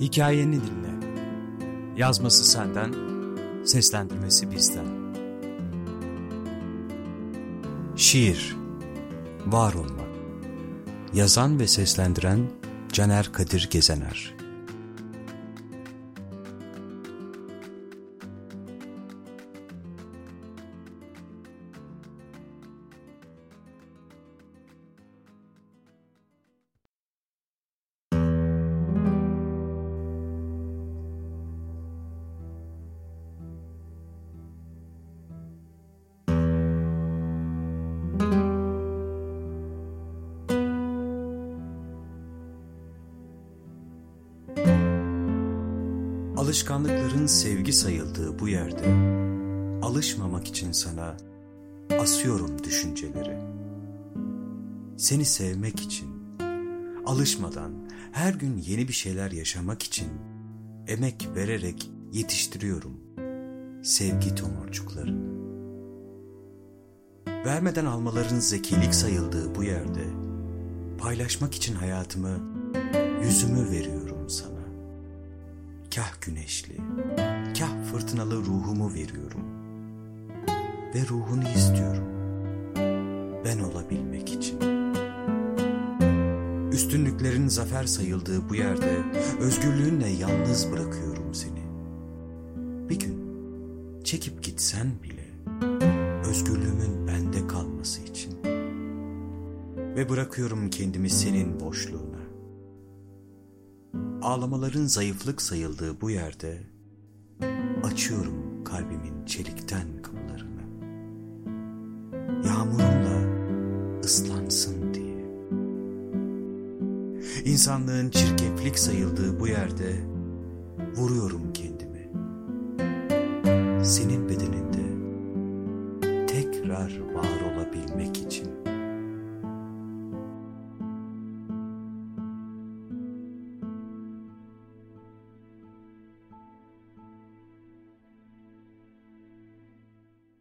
Hikayeni dinle. Yazması senden, seslendirmesi bizden. Şiir Var olmak Yazan ve seslendiren Caner Kadir Gezener Alışkanlıkların sevgi sayıldığı bu yerde alışmamak için sana asıyorum düşünceleri. Seni sevmek için alışmadan her gün yeni bir şeyler yaşamak için emek vererek yetiştiriyorum sevgi tomurcuklarını. Vermeden almaların zekilik sayıldığı bu yerde paylaşmak için hayatımı, yüzümü veriyorum kah güneşli, kah fırtınalı ruhumu veriyorum. Ve ruhunu istiyorum. Ben olabilmek için. Üstünlüklerin zafer sayıldığı bu yerde özgürlüğünle yalnız bırakıyorum seni. Bir gün çekip gitsen bile özgürlüğümün bende kalması için. Ve bırakıyorum kendimi senin boşluğuna Ağlamaların zayıflık sayıldığı bu yerde açıyorum kalbimin çelikten kapılarını. Yağmurumla ıslansın diye. İnsanlığın çirkeflik sayıldığı bu yerde vuruyorum kendimi. Senin bedeninde tekrar var olabilmek için.